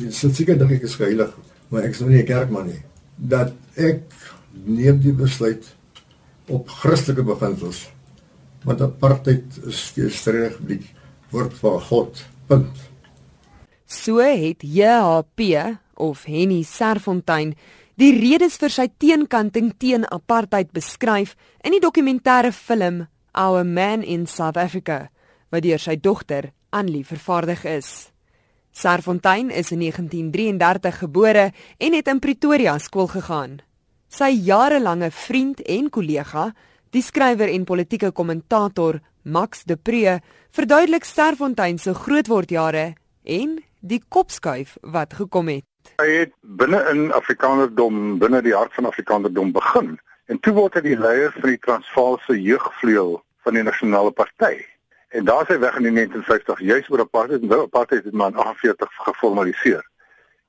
die seker dink ek is heilig, maar ek is nog nie 'n kerkman nie. Dat ek neem die besluit op Christelike beginsels. Want apartheid is teestrydig met die woord van God. Punt. So het JHP of Henny Serfontein die redes vir sy teenkanting teen apartheid beskryf in die dokumentêre film Our Man in South Africa wat deur sy dogter Anlie vervaardig is. Serfontein is in 1933 gebore en het in Pretoria skool gegaan. Sy jarelange vriend en kollega, die skrywer en politieke kommentator Max de Pre, verduidelik Serfontein se grootwordjare en die kopskuif wat gekom het. Hy het binne in Afrikanerdom, binne die hart van Afrikanerdom begin en toe word hy die leier van die Transvaalse jeugvleuel van die Nasionale Party. En daar sy weg in die 1950 juis oor apartheid en apartheid het maar in 48 geformaliseer.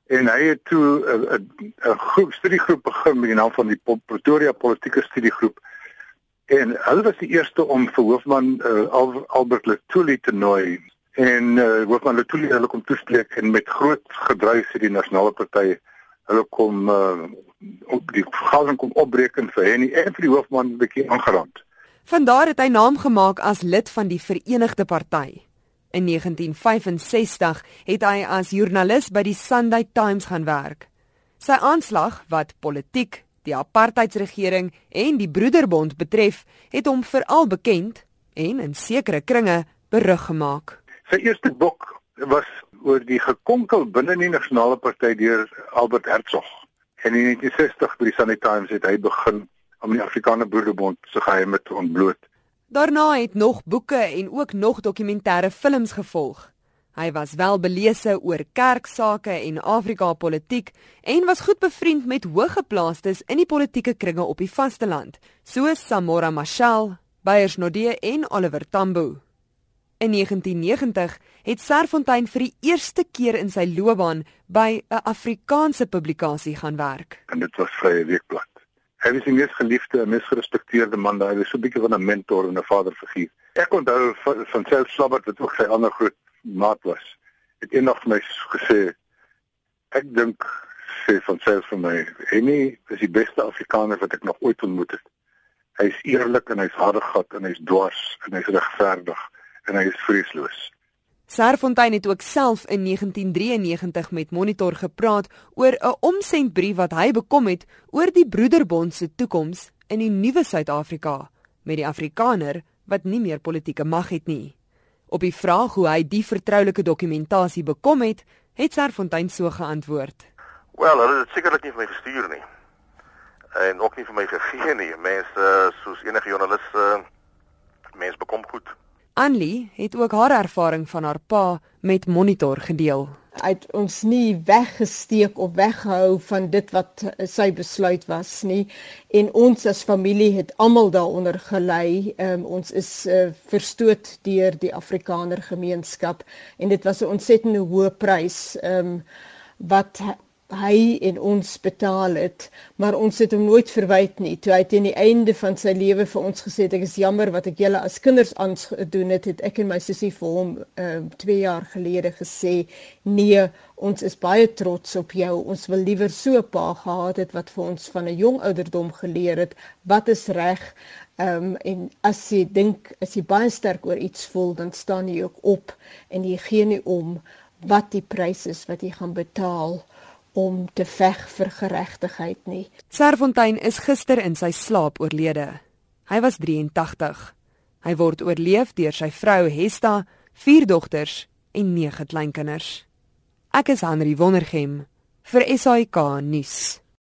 En hy het toe 'n 'n groep studiegroep begin met die naam van die Pretoria Politieke Studiegroep. En hulle was die eerste om vir hoofman uh, Albert Letoile te nooi en uh, hoofman Letoile hulle kom toespreek en met groot gedryf het die nasionale party hulle kom uh, op die vergadering kom opbreek en vir Henny en vir die hoofman 'n bietjie aangerand. Vandaar het hy naam gemaak as lid van die Verenigde Party. In 1965 het hy as joernalis by die Sunday Times gaan werk. Sy aanslag wat politiek, die apartheidsregering en die Broederbond betref, het hom veral bekend en in sekere kringe berug gemaak. Sy eerste boek was oor die gekonkel binne die nasionale party deur Albert Hertzog. En in 1960 by die Sunday Times het hy begin om die Afrikaner Broederbond se geheime te ontbloot. Daarna het nog boeke en ook nog dokumentêre films gevolg. Hy was wel belese oor kerksake en Afrika politiek en was goed bevriend met hoëgeplaastes in die politieke kringe op die vasteland, soos Samora Machel, Beyers Nodee en Oliver Tambo. In 1990 het Serfontein vir die eerste keer in sy loopbaan by 'n Afrikaanse publikasie gaan werk. En dit was Vrye Weekblad. Hy was die mees geliefde en mees gerespekteerde man daar. Hy was so 'n bietjie van 'n mentor en 'n vaderfiguur. Ek onthou van, self Slabbert wat ook sy ander groot maat was. Het eendag vir my gesê ek dink sê van self vir my, hy is die beste Afrikaner wat ek nog ooit ontmoet het. Hy is eerlik en hy's harde en hy's dwars en hy's regverdig en hy is vreesloos. Serfontein het ook self in 1993 met Monitor gepraat oor 'n omsendbrief wat hy bekom het oor die Broederbond se toekoms in die nuwe Suid-Afrika met die Afrikaner wat nie meer politieke mag het nie. Op die vraag hoe hy die vertroulike dokumentasie bekom het, het Serfontein so geantwoord: "Wel, hulle het sekerlik nie vir my gestuur nie. En ook nie vir my gegee nie. Mense soos enige joernalis uh, mens bekom goed." Anlie het ook haar ervaring van haar pa met Monitor gedeel. Hy het ons nie weggesteek of weggehou van dit wat sy besluit was nie en ons as familie het almal daaronder gelei. Um, ons is uh, verstoot deur die Afrikaner gemeenskap en dit was 'n ontsettende hoë prys um, wat hy en ons betaal het, maar ons het hom nooit verwyd nie. Toe hy teen die einde van sy lewe vir ons gesê het ek is jammer wat ek julle as kinders aangedoen het, het ek en my sussie vir hom uh 2 jaar gelede gesê, nee, ons is baie trots op jou. Ons wil liewer so 'n pa gehad het wat vir ons van 'n jong ouderdom geleer het wat is reg. Um en as jy dink as jy baie sterk oor iets voel, dan staan jy ook op en jy gee nie om wat die prys is wat jy gaan betaal om te veg vir geregtigheid nie. Serfontein is gister in sy slaap oorlede. Hy was 83. Hy word oorleef deur sy vrou Hesta, vier dogters en nege kleinkinders. Ek is Henri Wondergem vir SAK nuus.